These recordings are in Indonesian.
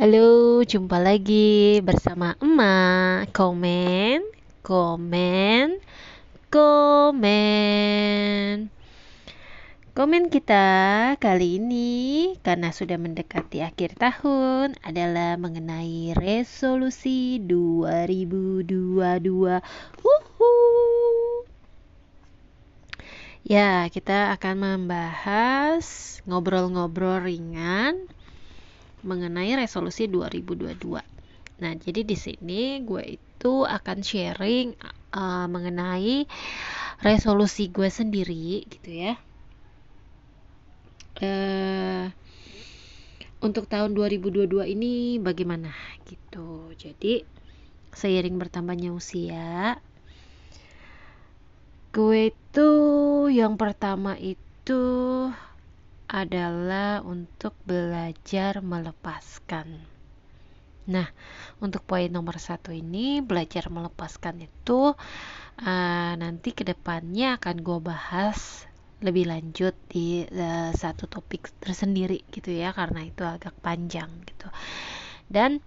Halo, jumpa lagi bersama emak. Komen, komen, komen. Komen kita kali ini karena sudah mendekati akhir tahun adalah mengenai resolusi 2022. Huhu. Ya, kita akan membahas ngobrol-ngobrol ringan mengenai resolusi 2022. Nah, jadi di sini gue itu akan sharing uh, mengenai resolusi gue sendiri gitu ya. Uh, untuk tahun 2022 ini bagaimana gitu. Jadi seiring bertambahnya usia, gue itu yang pertama itu adalah untuk belajar melepaskan. Nah, untuk poin nomor satu ini, belajar melepaskan itu uh, nanti ke depannya akan gue bahas lebih lanjut di uh, satu topik tersendiri gitu ya, karena itu agak panjang gitu. Dan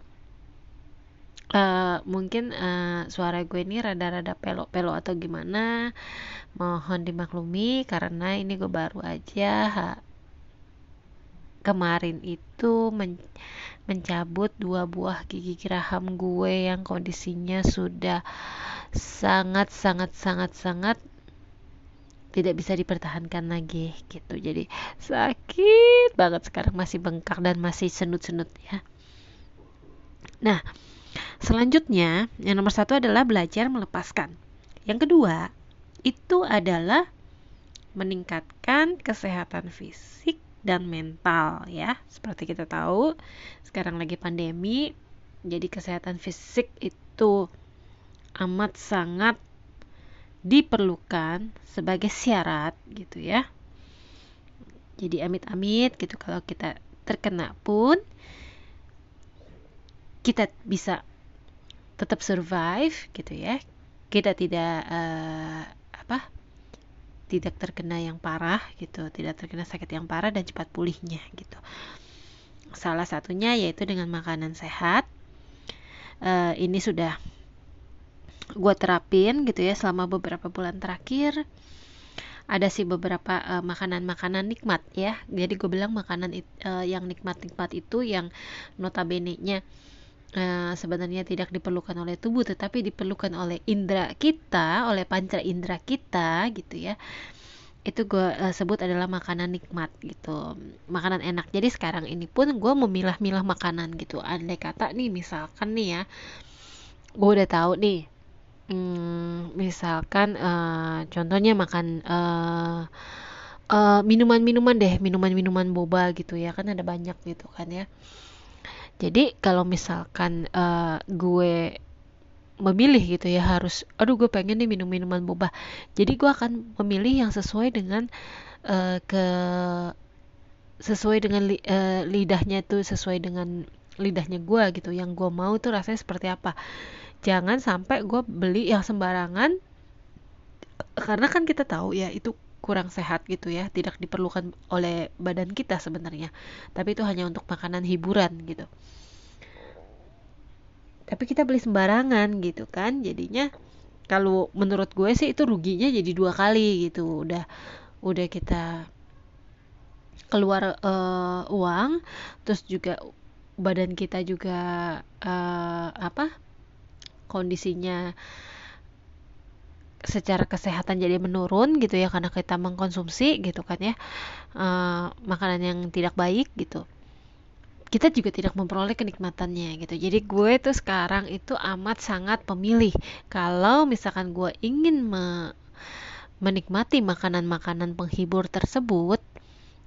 uh, mungkin uh, suara gue ini rada-rada pelok-pelok atau gimana, mohon dimaklumi karena ini gue baru aja kemarin itu men mencabut dua buah gigi geraham gue yang kondisinya sudah sangat sangat sangat sangat tidak bisa dipertahankan lagi gitu. Jadi sakit banget sekarang masih bengkak dan masih senut-senut ya. Nah selanjutnya yang nomor satu adalah belajar melepaskan. Yang kedua itu adalah meningkatkan kesehatan fisik dan mental ya. Seperti kita tahu, sekarang lagi pandemi, jadi kesehatan fisik itu amat sangat diperlukan sebagai syarat gitu ya. Jadi amit-amit gitu kalau kita terkena pun kita bisa tetap survive gitu ya. Kita tidak uh, apa? Tidak terkena yang parah gitu, tidak terkena sakit yang parah dan cepat pulihnya gitu. Salah satunya yaitu dengan makanan sehat. Uh, ini sudah gue terapin gitu ya selama beberapa bulan terakhir. Ada sih beberapa uh, makanan-makanan nikmat ya. Jadi gue bilang makanan uh, yang nikmat-nikmat itu yang notabene-nya uh, sebenarnya tidak diperlukan oleh tubuh tetapi diperlukan oleh indera kita oleh panca indera kita gitu ya. Itu gue uh, sebut adalah makanan nikmat gitu. Makanan enak. Jadi sekarang ini pun gue memilah-milah makanan gitu. Andai kata nih misalkan nih ya gue udah tahu nih hmm, misalkan uh, contohnya makan uh, uh, minuman-minuman deh minuman-minuman boba gitu ya. Kan ada banyak gitu kan ya jadi kalau misalkan uh, gue memilih gitu ya harus aduh gue pengen nih minum minuman boba. Jadi gue akan memilih yang sesuai dengan uh, ke sesuai dengan li, uh, lidahnya tuh sesuai dengan lidahnya gue gitu. Yang gue mau tuh rasanya seperti apa. Jangan sampai gue beli yang sembarangan karena kan kita tahu ya itu kurang sehat gitu ya tidak diperlukan oleh badan kita sebenarnya. Tapi itu hanya untuk makanan hiburan gitu. Tapi kita beli sembarangan gitu kan jadinya kalau menurut gue sih itu ruginya jadi dua kali gitu. Udah udah kita keluar uh, uang terus juga badan kita juga uh, apa kondisinya secara kesehatan jadi menurun gitu ya karena kita mengkonsumsi gitu kan ya uh, makanan yang tidak baik gitu. Kita juga tidak memperoleh kenikmatannya gitu. Jadi gue tuh sekarang itu amat sangat pemilih. Kalau misalkan gue ingin me menikmati makanan-makanan penghibur tersebut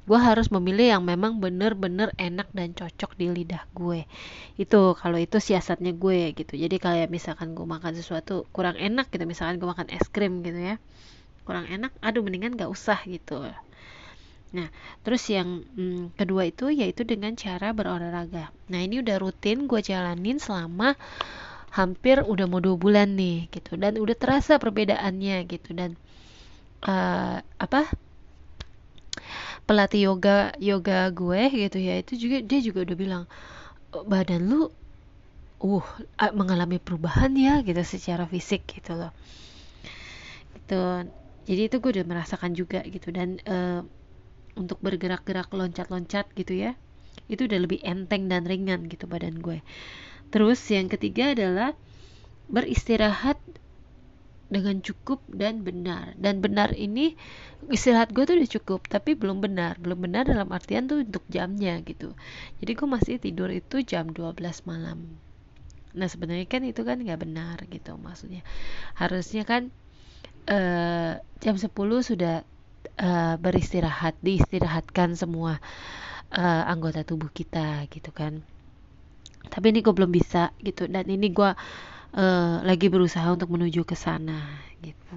gue harus memilih yang memang bener-bener enak dan cocok di lidah gue. Itu kalau itu siasatnya gue gitu. Jadi kayak misalkan gue makan sesuatu kurang enak gitu misalkan gue makan es krim gitu ya kurang enak aduh mendingan gak usah gitu. Nah terus yang hmm, kedua itu yaitu dengan cara berolahraga. Nah ini udah rutin gue jalanin selama hampir udah mau dua bulan nih gitu. Dan udah terasa perbedaannya gitu. Dan uh, apa pelatih yoga yoga gue gitu ya itu juga dia juga udah bilang badan lu uh mengalami perubahan ya gitu secara fisik gitu loh. Gitu. Jadi itu gue udah merasakan juga gitu. Dan uh, untuk bergerak-gerak loncat-loncat gitu ya itu udah lebih enteng dan ringan gitu badan gue. Terus yang ketiga adalah beristirahat dengan cukup dan benar. Dan benar ini istirahat gue tuh udah cukup tapi belum benar. Belum benar dalam artian tuh untuk jamnya gitu. Jadi gue masih tidur itu jam 12 malam. Nah sebenarnya kan itu kan nggak benar gitu maksudnya. Harusnya kan uh, jam 10 sudah uh, beristirahat diistirahatkan semua uh, anggota tubuh kita gitu kan. Tapi ini gue belum bisa gitu. Dan ini gue uh, lagi berusaha untuk menuju ke sana gitu.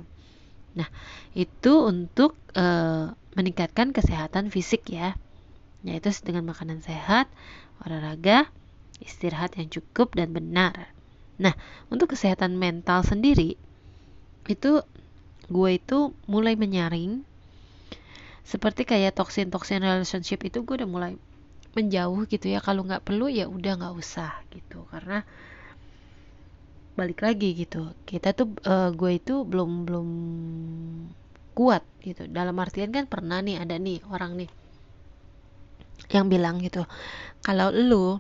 Nah, itu untuk uh, meningkatkan kesehatan fisik ya. Yaitu dengan makanan sehat, olahraga, istirahat yang cukup dan benar. Nah, untuk kesehatan mental sendiri itu gue itu mulai menyaring seperti kayak toksin-toksin relationship itu gue udah mulai menjauh gitu ya kalau nggak perlu ya udah nggak usah gitu karena balik lagi gitu. Kita tuh uh, gue itu belum belum kuat gitu. Dalam artian kan pernah nih ada nih orang nih yang bilang gitu kalau lu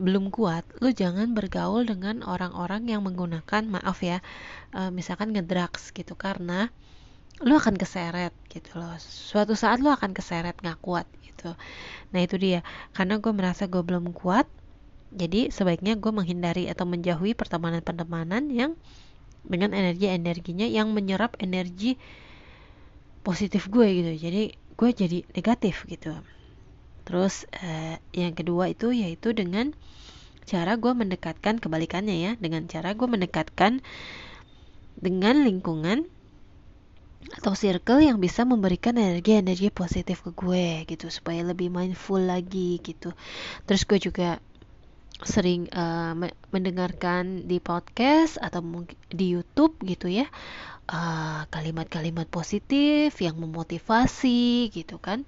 belum kuat lu jangan bergaul dengan orang-orang yang menggunakan maaf ya uh, misalkan ngedrugs gitu. Karena lu akan keseret gitu loh. Suatu saat lu akan keseret nggak kuat gitu. Nah itu dia. Karena gue merasa gue belum kuat jadi sebaiknya gue menghindari atau menjauhi pertemanan-pertemanan yang dengan energi-energinya yang menyerap energi positif gue gitu. Jadi gue jadi negatif gitu. Terus eh, yang kedua itu yaitu dengan cara gue mendekatkan kebalikannya ya, dengan cara gue mendekatkan dengan lingkungan atau circle yang bisa memberikan energi-energi positif ke gue gitu supaya lebih mindful lagi gitu. Terus gue juga sering uh, mendengarkan di podcast atau mungkin di YouTube gitu ya. Kalimat kalimat-kalimat positif yang memotivasi gitu kan.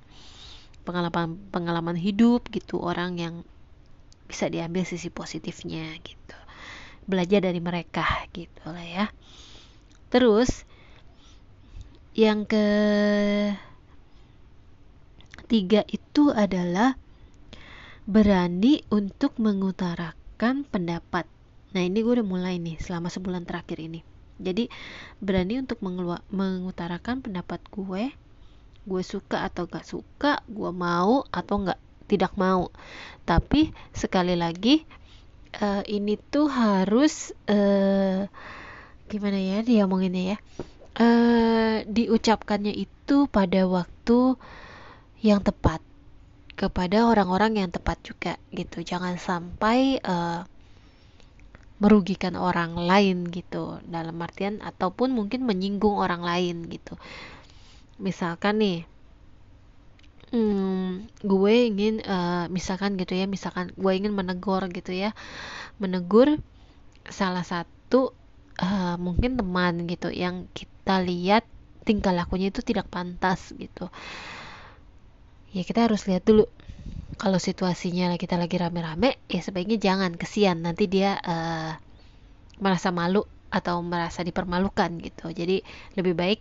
Pengalaman pengalaman hidup gitu orang yang bisa diambil sisi positifnya gitu. Belajar dari mereka gitu lah ya. Terus yang ke tiga itu adalah berani untuk mengutarakan pendapat. Nah ini gue udah mulai nih selama sebulan terakhir ini. Jadi berani untuk mengutarakan pendapat gue, gue suka atau gak suka, gue mau atau gak tidak mau. Tapi sekali lagi uh, ini tuh harus uh, gimana ya dia omonginnya ya. Uh, diucapkannya itu pada waktu yang tepat kepada orang-orang yang tepat juga gitu. Jangan sampai uh, merugikan orang lain gitu. Dalam artian ataupun mungkin menyinggung orang lain gitu. Misalkan nih hmm, gue ingin uh, misalkan gitu ya misalkan gue ingin menegur gitu ya. Menegur salah satu uh, mungkin teman gitu yang kita lihat tingkah lakunya itu tidak pantas gitu ya kita harus lihat dulu kalau situasinya kita lagi rame-rame ya sebaiknya jangan kesian. Nanti dia uh, merasa malu atau merasa dipermalukan gitu. Jadi lebih baik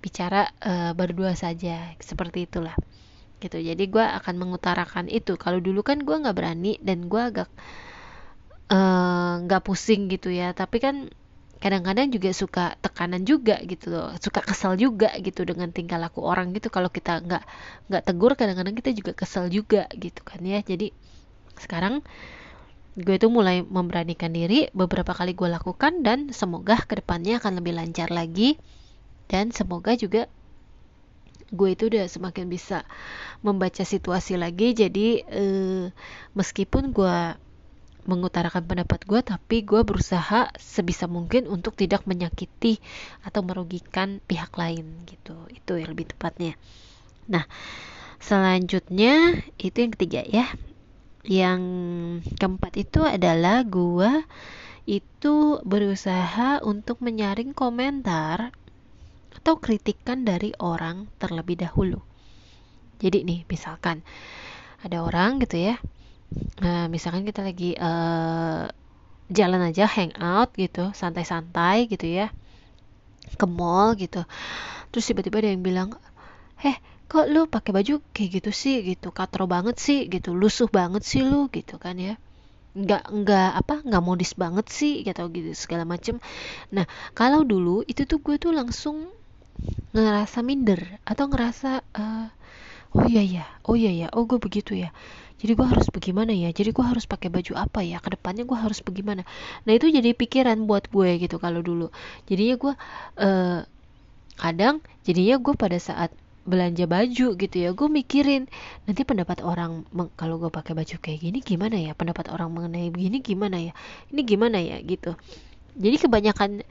bicara uh, berdua saja seperti itulah. Gitu. Jadi gue akan mengutarakan itu. Kalau dulu kan gue nggak berani dan gue agak eh, nggak uh, pusing gitu ya. Tapi kan kadang-kadang juga suka tekanan juga gitu loh suka kesal juga gitu dengan tingkah laku orang gitu. Kalau kita nggak nggak tegur kadang-kadang kita juga kesal juga gitu kan ya. Jadi sekarang gue tuh mulai memberanikan diri beberapa kali gue lakukan dan semoga ke depannya akan lebih lancar lagi. Dan semoga juga gue itu udah semakin bisa membaca situasi lagi. Jadi eh, meskipun gue mengutarakan pendapat gue tapi gue berusaha sebisa mungkin untuk tidak menyakiti atau merugikan pihak lain gitu. Itu yang lebih tepatnya. Nah selanjutnya itu yang ketiga ya. Yang keempat itu adalah gue itu berusaha untuk menyaring komentar atau kritikan dari orang terlebih dahulu. Jadi nih misalkan ada orang gitu ya nah misalkan kita lagi uh, jalan aja hangout gitu santai-santai gitu ya ke mall gitu. Terus tiba-tiba ada yang bilang heh kok lu pakai baju kayak gitu sih? Gitu katro banget sih gitu lusuh banget sih lu gitu kan ya. Nggak nggak apa nggak modis banget sih gitu gitu segala macem. Nah kalau dulu itu tuh gue tuh langsung ngerasa minder atau ngerasa uh, oh iya ya oh iya ya oh gue begitu ya jadi gue harus bagaimana ya? Jadi gue harus pakai baju apa ya? Ke depannya gue harus bagaimana? Nah itu jadi pikiran buat gue gitu kalau dulu. Jadinya gue uh, kadang jadinya gue pada saat belanja baju gitu ya gue mikirin nanti pendapat orang kalau gue pakai baju kayak gini gimana ya? Pendapat orang mengenai begini gimana ya? Ini gimana ya? Gitu. Jadi kebanyakan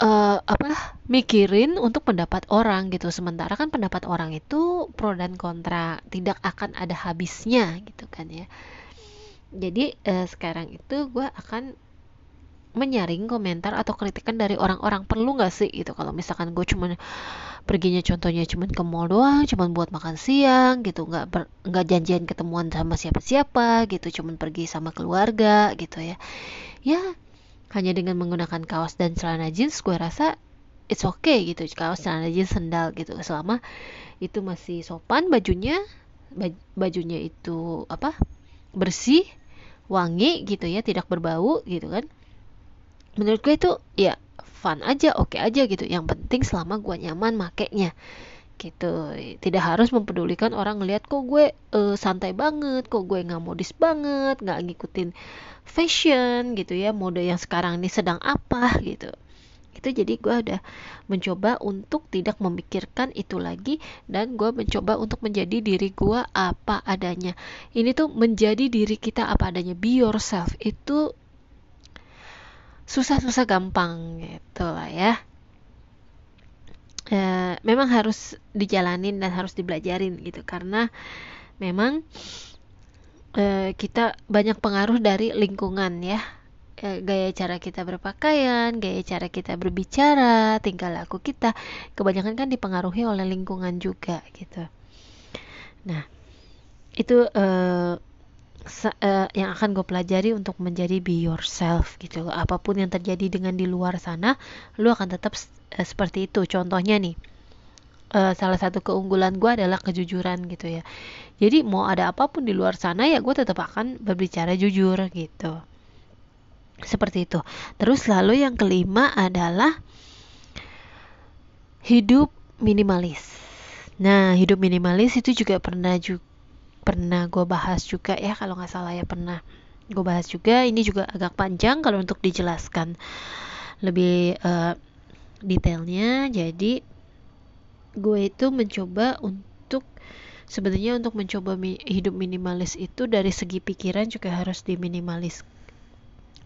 uh, apa mikirin untuk pendapat orang gitu. Sementara kan pendapat orang itu pro dan kontra tidak akan ada habisnya gitu kan ya. Jadi uh, sekarang itu gue akan menyaring komentar atau kritikan dari orang-orang. Perlu nggak sih gitu? Kalau misalkan gue cuman perginya contohnya cuman ke mall doang cuman buat makan siang gitu nggak nggak janjian ketemuan sama siapa-siapa gitu cuman pergi sama keluarga gitu ya. Ya hanya dengan menggunakan kaos dan celana jeans gue rasa it's okay gitu. Kaos celana jeans sendal gitu. Selama itu masih sopan bajunya bajunya itu apa bersih wangi gitu ya tidak berbau gitu kan. Menurut gue itu ya fun aja oke okay aja gitu. Yang penting selama gue nyaman makainya gitu. Tidak harus mempedulikan orang ngelihat kok gue uh, santai banget kok gue nggak modis banget nggak ngikutin fashion gitu ya mode yang sekarang ini sedang apa gitu. Itu jadi gue udah mencoba untuk tidak memikirkan itu lagi dan gue mencoba untuk menjadi diri gue apa adanya. Ini tuh menjadi diri kita apa adanya. Be yourself. Itu susah-susah gampang gitu lah ya e, memang harus dijalanin dan harus dibelajarin gitu. Karena memang e, kita banyak pengaruh dari lingkungan ya. E, gaya cara kita berpakaian gaya cara kita berbicara tingkah laku kita kebanyakan kan dipengaruhi oleh lingkungan juga gitu. Nah itu uh, yang akan gue pelajari untuk menjadi be yourself gitu apa pun yang terjadi dengan di luar sana lu akan tetap uh, seperti itu. Contohnya nih uh, salah satu keunggulan gue adalah kejujuran gitu ya. Jadi mau ada apa pun di luar sana ya gue tetap akan berbicara jujur gitu. Seperti itu. Terus lalu yang kelima adalah hidup minimalis. Nah hidup minimalis itu juga pernah juga pernah gue bahas juga ya kalau nggak salah ya pernah gue bahas juga. Ini juga agak panjang kalau untuk dijelaskan lebih uh, detailnya. Jadi gue itu mencoba untuk sebenarnya untuk mencoba mi hidup minimalis itu dari segi pikiran juga harus diminimalis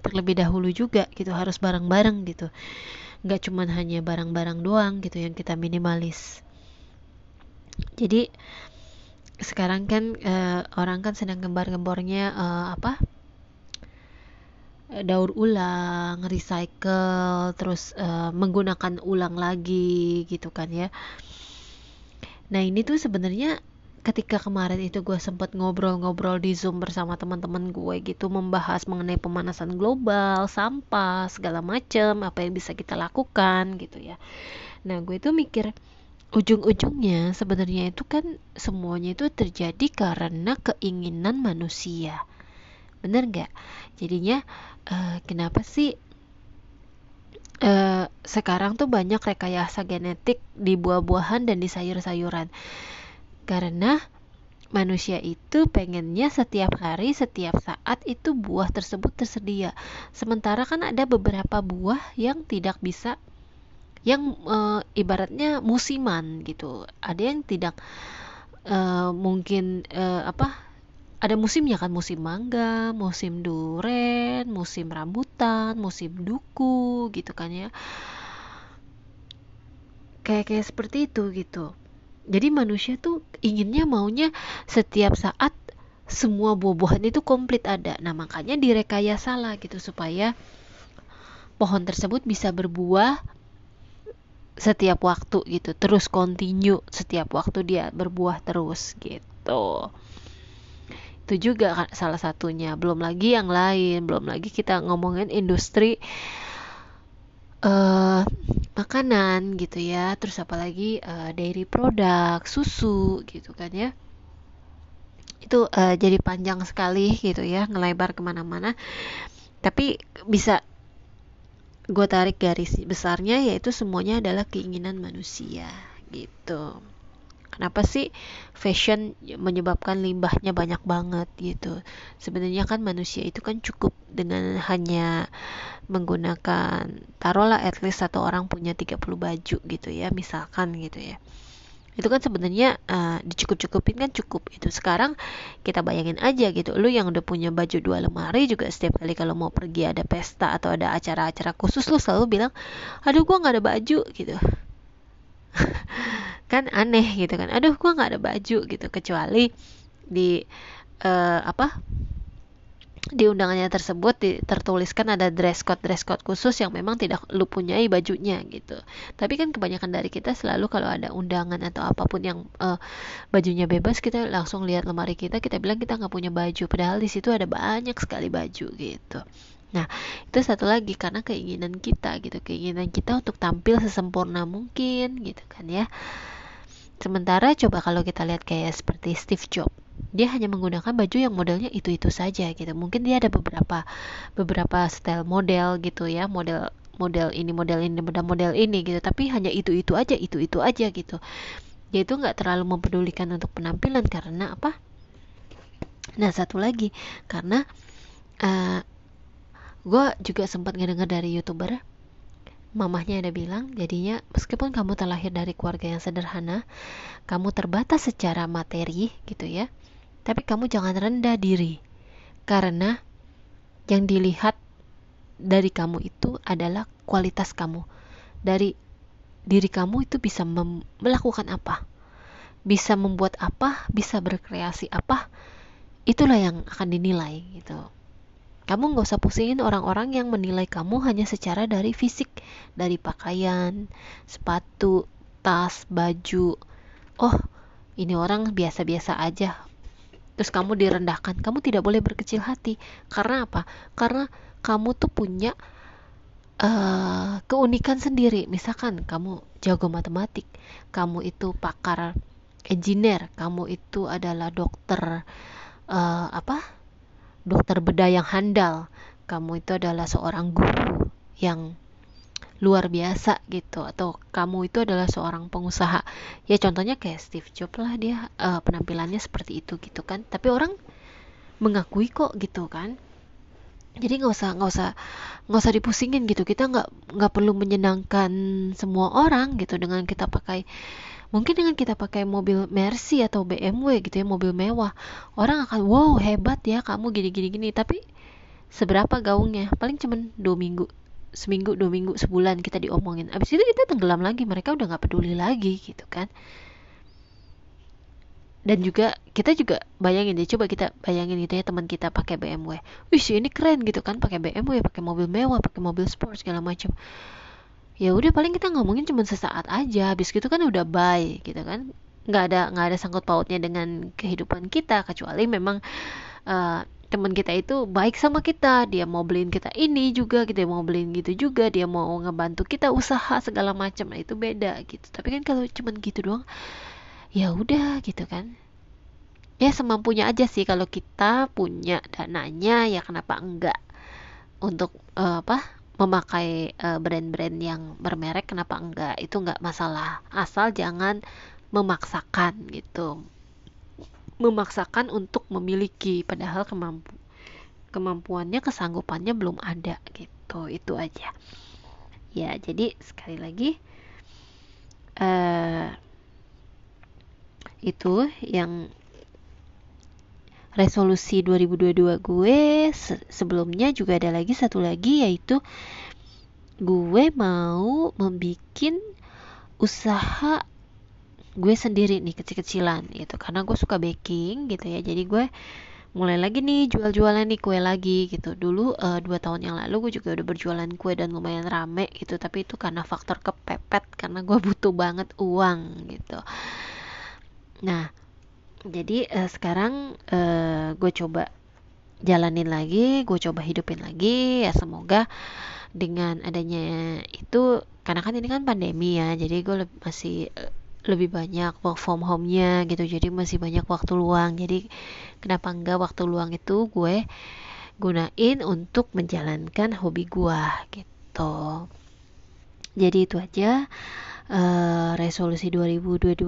terlebih dahulu juga gitu harus bareng-bareng gitu. Nggak cuman hanya barang-barang doang gitu yang kita minimalis. Jadi sekarang kan uh, orang kan sedang gembar-gembornya uh, apa daur ulang, recycle, terus uh, menggunakan ulang lagi gitu kan ya. Nah ini tuh sebenarnya ketika kemarin itu gue sempat ngobrol-ngobrol di zoom bersama teman-teman gue gitu membahas mengenai pemanasan global, sampah, segala macam apa yang bisa kita lakukan gitu ya. Nah gue itu mikir ujung-ujungnya sebenarnya itu kan semuanya itu terjadi karena keinginan manusia. Bener nggak? Jadinya uh, kenapa sih uh, sekarang tuh banyak rekayasa genetik di buah-buahan dan di sayur-sayuran? Karena manusia itu pengennya setiap hari, setiap saat itu buah tersebut tersedia. Sementara kan ada beberapa buah yang tidak bisa yang uh, ibaratnya musiman gitu. Ada yang tidak uh, mungkin uh, apa ada musimnya kan musim mangga musim duren musim rambutan musim duku gitu kan ya. Kayak kayak seperti itu gitu. Jadi manusia tuh inginnya maunya setiap saat semua buah-buahan itu komplit ada. Nah makanya direkayasa lah gitu supaya pohon tersebut bisa berbuah setiap waktu gitu terus continue setiap waktu dia berbuah terus gitu. Itu juga kan salah satunya. Belum lagi yang lain belum lagi kita ngomongin industri uh, makanan gitu ya. Terus apalagi uh, dairy produk susu gitu kan ya. Itu uh, jadi panjang sekali gitu ya ngelebar ke mana-mana. Tapi bisa gue tarik garis besarnya yaitu semuanya adalah keinginan manusia gitu. Kenapa sih fashion menyebabkan limbahnya banyak banget gitu? Sebenarnya kan manusia itu kan cukup dengan hanya menggunakan taruhlah at least satu orang punya 30 baju gitu ya misalkan gitu ya itu kan sebenarnya uh, dicukup-cukupin kan cukup itu sekarang kita bayangin aja gitu lu yang udah punya baju dua lemari juga setiap kali kalau mau pergi ada pesta atau ada acara-acara khusus lu selalu bilang aduh gua nggak ada baju gitu. Kan aneh gitu kan. Aduh gua nggak ada baju gitu. Kecuali di uh, apa di undangannya tersebut di, tertuliskan ada dress code dress code khusus yang memang tidak lu punyai bajunya gitu. Tapi kan kebanyakan dari kita selalu kalau ada undangan atau apa pun yang uh, bajunya bebas kita langsung lihat lemari kita kita bilang kita nggak punya baju. Padahal di situ ada banyak sekali baju gitu. Nah, itu satu lagi karena keinginan kita gitu, keinginan kita untuk tampil sesempurna mungkin gitu kan ya. Sementara coba kalau kita lihat kayak seperti Steve Jobs, dia hanya menggunakan baju yang modelnya itu-itu saja gitu. Mungkin dia ada beberapa beberapa style model gitu ya, model model ini model ini model model ini gitu. Tapi hanya itu itu aja itu itu aja gitu. Dia itu nggak terlalu mempedulikan untuk penampilan karena apa? Nah satu lagi karena uh, gue juga sempat ngedenger dari youtuber mamahnya ada bilang jadinya meskipun kamu terlahir dari keluarga yang sederhana kamu terbatas secara materi gitu ya tapi kamu jangan rendah diri. Karena yang dilihat dari kamu itu adalah kualitas kamu. Dari diri kamu itu bisa melakukan apa? Bisa membuat apa? Bisa berkreasi apa? Itulah yang akan dinilai gitu. Kamu nggak usah pusingin orang-orang yang menilai kamu hanya secara dari fisik, dari pakaian, sepatu, tas, baju. Oh, ini orang biasa-biasa aja. Terus kamu direndahkan, kamu tidak boleh berkecil hati. Karena apa? Karena kamu tuh punya uh, keunikan sendiri. Misalkan kamu jago matematik, kamu itu pakar engineer, kamu itu adalah dokter uh, apa? dokter bedah yang handal kamu itu adalah seorang guru yang luar biasa gitu. Atau kamu itu adalah seorang pengusaha. Ya contohnya kayak Steve Jobs lah dia uh, penampilannya seperti itu gitu kan. Tapi orang mengakui kok gitu kan. Jadi nggak usah nggak usah nggak usah dipusingin gitu. Kita nggak nggak perlu menyenangkan semua orang gitu dengan kita pakai mungkin dengan kita pakai mobil Mercy atau BMW gitu ya mobil mewah. Orang akan wow hebat ya kamu gini gini gini. Tapi seberapa gaungnya? Paling cuman dua minggu seminggu dua minggu sebulan kita diomongin. Abis itu kita tenggelam lagi mereka udah nggak peduli lagi gitu kan. Dan juga kita juga bayangin deh coba kita bayangin gitu ya teman kita pakai BMW wih ini keren gitu kan pakai BMW pakai mobil mewah pakai mobil sport segala macam ya udah paling kita ngomongin cuma sesaat aja. Habis gitu kan udah bye gitu kan. Nggak ada nggak ada sangkut pautnya dengan kehidupan kita kecuali memang uh, teman kita itu baik sama kita. Dia mau beliin kita ini juga kita mau beliin gitu juga. Dia mau ngebantu kita usaha segala macam. Nah itu beda gitu. Tapi kan kalau cuma gitu doang ya udah gitu kan. Ya semampunya aja sih kalau kita punya dananya ya kenapa enggak untuk uh, apa memakai eh, brand-brand yang bermerek kenapa enggak? Itu enggak masalah. Asal jangan memaksakan gitu memaksakan untuk memiliki padahal kemampu kemampuannya kesanggupannya belum ada gitu. Itu aja. Ya jadi sekali lagi uh, itu yang resolusi 2022 gue se sebelumnya juga ada lagi satu lagi yaitu gue mau membuat usaha gue sendiri nih kecil-kecilan gitu. Karena gue suka baking gitu ya. Jadi gue mulai lagi nih jual-jualan nih kue lagi gitu. Dulu uh, dua tahun yang lalu gue juga udah berjualan kue dan lumayan rame gitu. Tapi itu karena faktor kepepet karena gue butuh banget uang gitu. Nah jadi uh, sekarang uh, gue coba jalanin lagi gue coba hidupin lagi. Ya semoga dengan adanya itu karena kan ini kan pandemi ya jadi gue masih lebih banyak work from home-nya gitu. Jadi masih banyak waktu luang. Jadi kenapa enggak waktu luang itu gue gunain untuk menjalankan hobi gue gitu. Jadi itu aja uh, resolusi 2022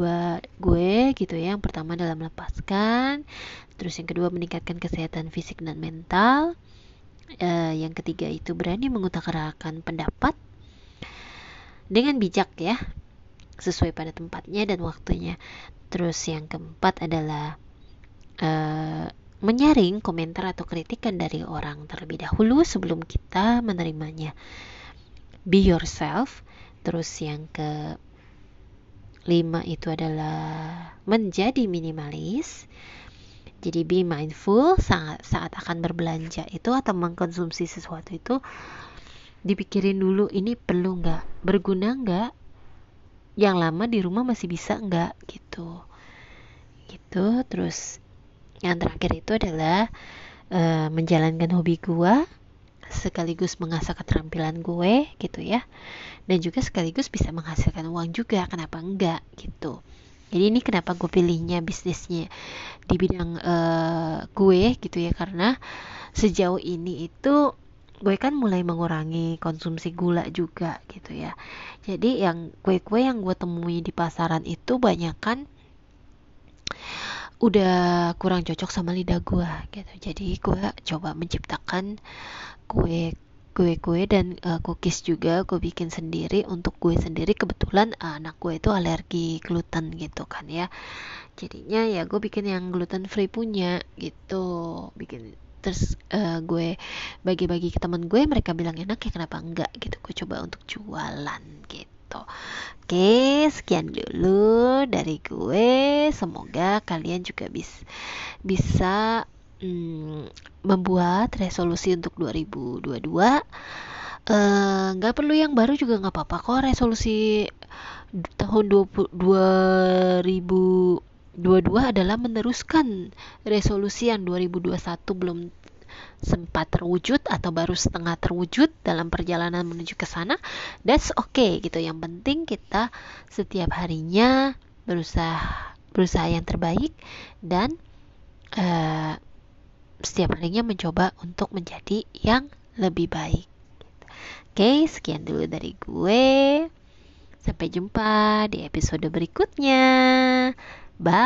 gue gitu ya. Yang pertama adalah melepaskan terus yang kedua meningkatkan kesehatan fisik dan mental. Uh, yang ketiga itu berani mengutarakan pendapat dengan bijak ya sesuai pada tempatnya dan waktunya terus yang keempat adalah uh, menyaring komentar atau kritikan dari orang terlebih dahulu sebelum kita menerimanya. Be yourself. Terus yang ke lima itu adalah menjadi minimalis. Jadi be mindful saat saat akan berbelanja itu atau mengkonsumsi sesuatu itu dipikirin dulu ini perlu nggak, berguna nggak, yang lama di rumah masih bisa nggak? Gitu, gitu. Terus yang terakhir itu adalah uh, menjalankan hobi gue sekaligus mengasah keterampilan gue gitu ya. Dan juga sekaligus bisa menghasilkan uang juga kenapa enggak gitu. Jadi ini kenapa gue pilihnya bisnisnya di bidang uh, gue gitu ya. Karena sejauh ini itu gue kan mulai mengurangi konsumsi gula juga gitu ya. Jadi yang kue-kue yang gue temui di pasaran itu banyak kan udah kurang cocok sama lidah gue gitu. Jadi gue coba menciptakan kue kue-kue dan uh, cookies juga gue bikin sendiri. Untuk gue sendiri kebetulan uh, anak gue itu alergi gluten gitu kan ya. Jadinya ya gue bikin yang gluten free punya gitu. Bikin terus uh, gue bagi-bagi ke temen gue mereka bilang enak ya kenapa enggak gitu gue coba untuk jualan gitu. Oke, sekian dulu dari gue. Semoga kalian juga bis, bisa hmm, membuat resolusi untuk 2022. Eh, nggak uh, perlu yang baru juga nggak apa-apa kok resolusi tahun 20, 2022 adalah meneruskan resolusi yang 2021 belum sempat terwujud atau baru setengah terwujud dalam perjalanan menuju ke sana, that's okay gitu. Yang penting kita setiap harinya berusaha berusaha yang terbaik dan uh, setiap harinya mencoba untuk menjadi yang lebih baik. Oke, sekian dulu dari gue. Sampai jumpa di episode berikutnya. Bye.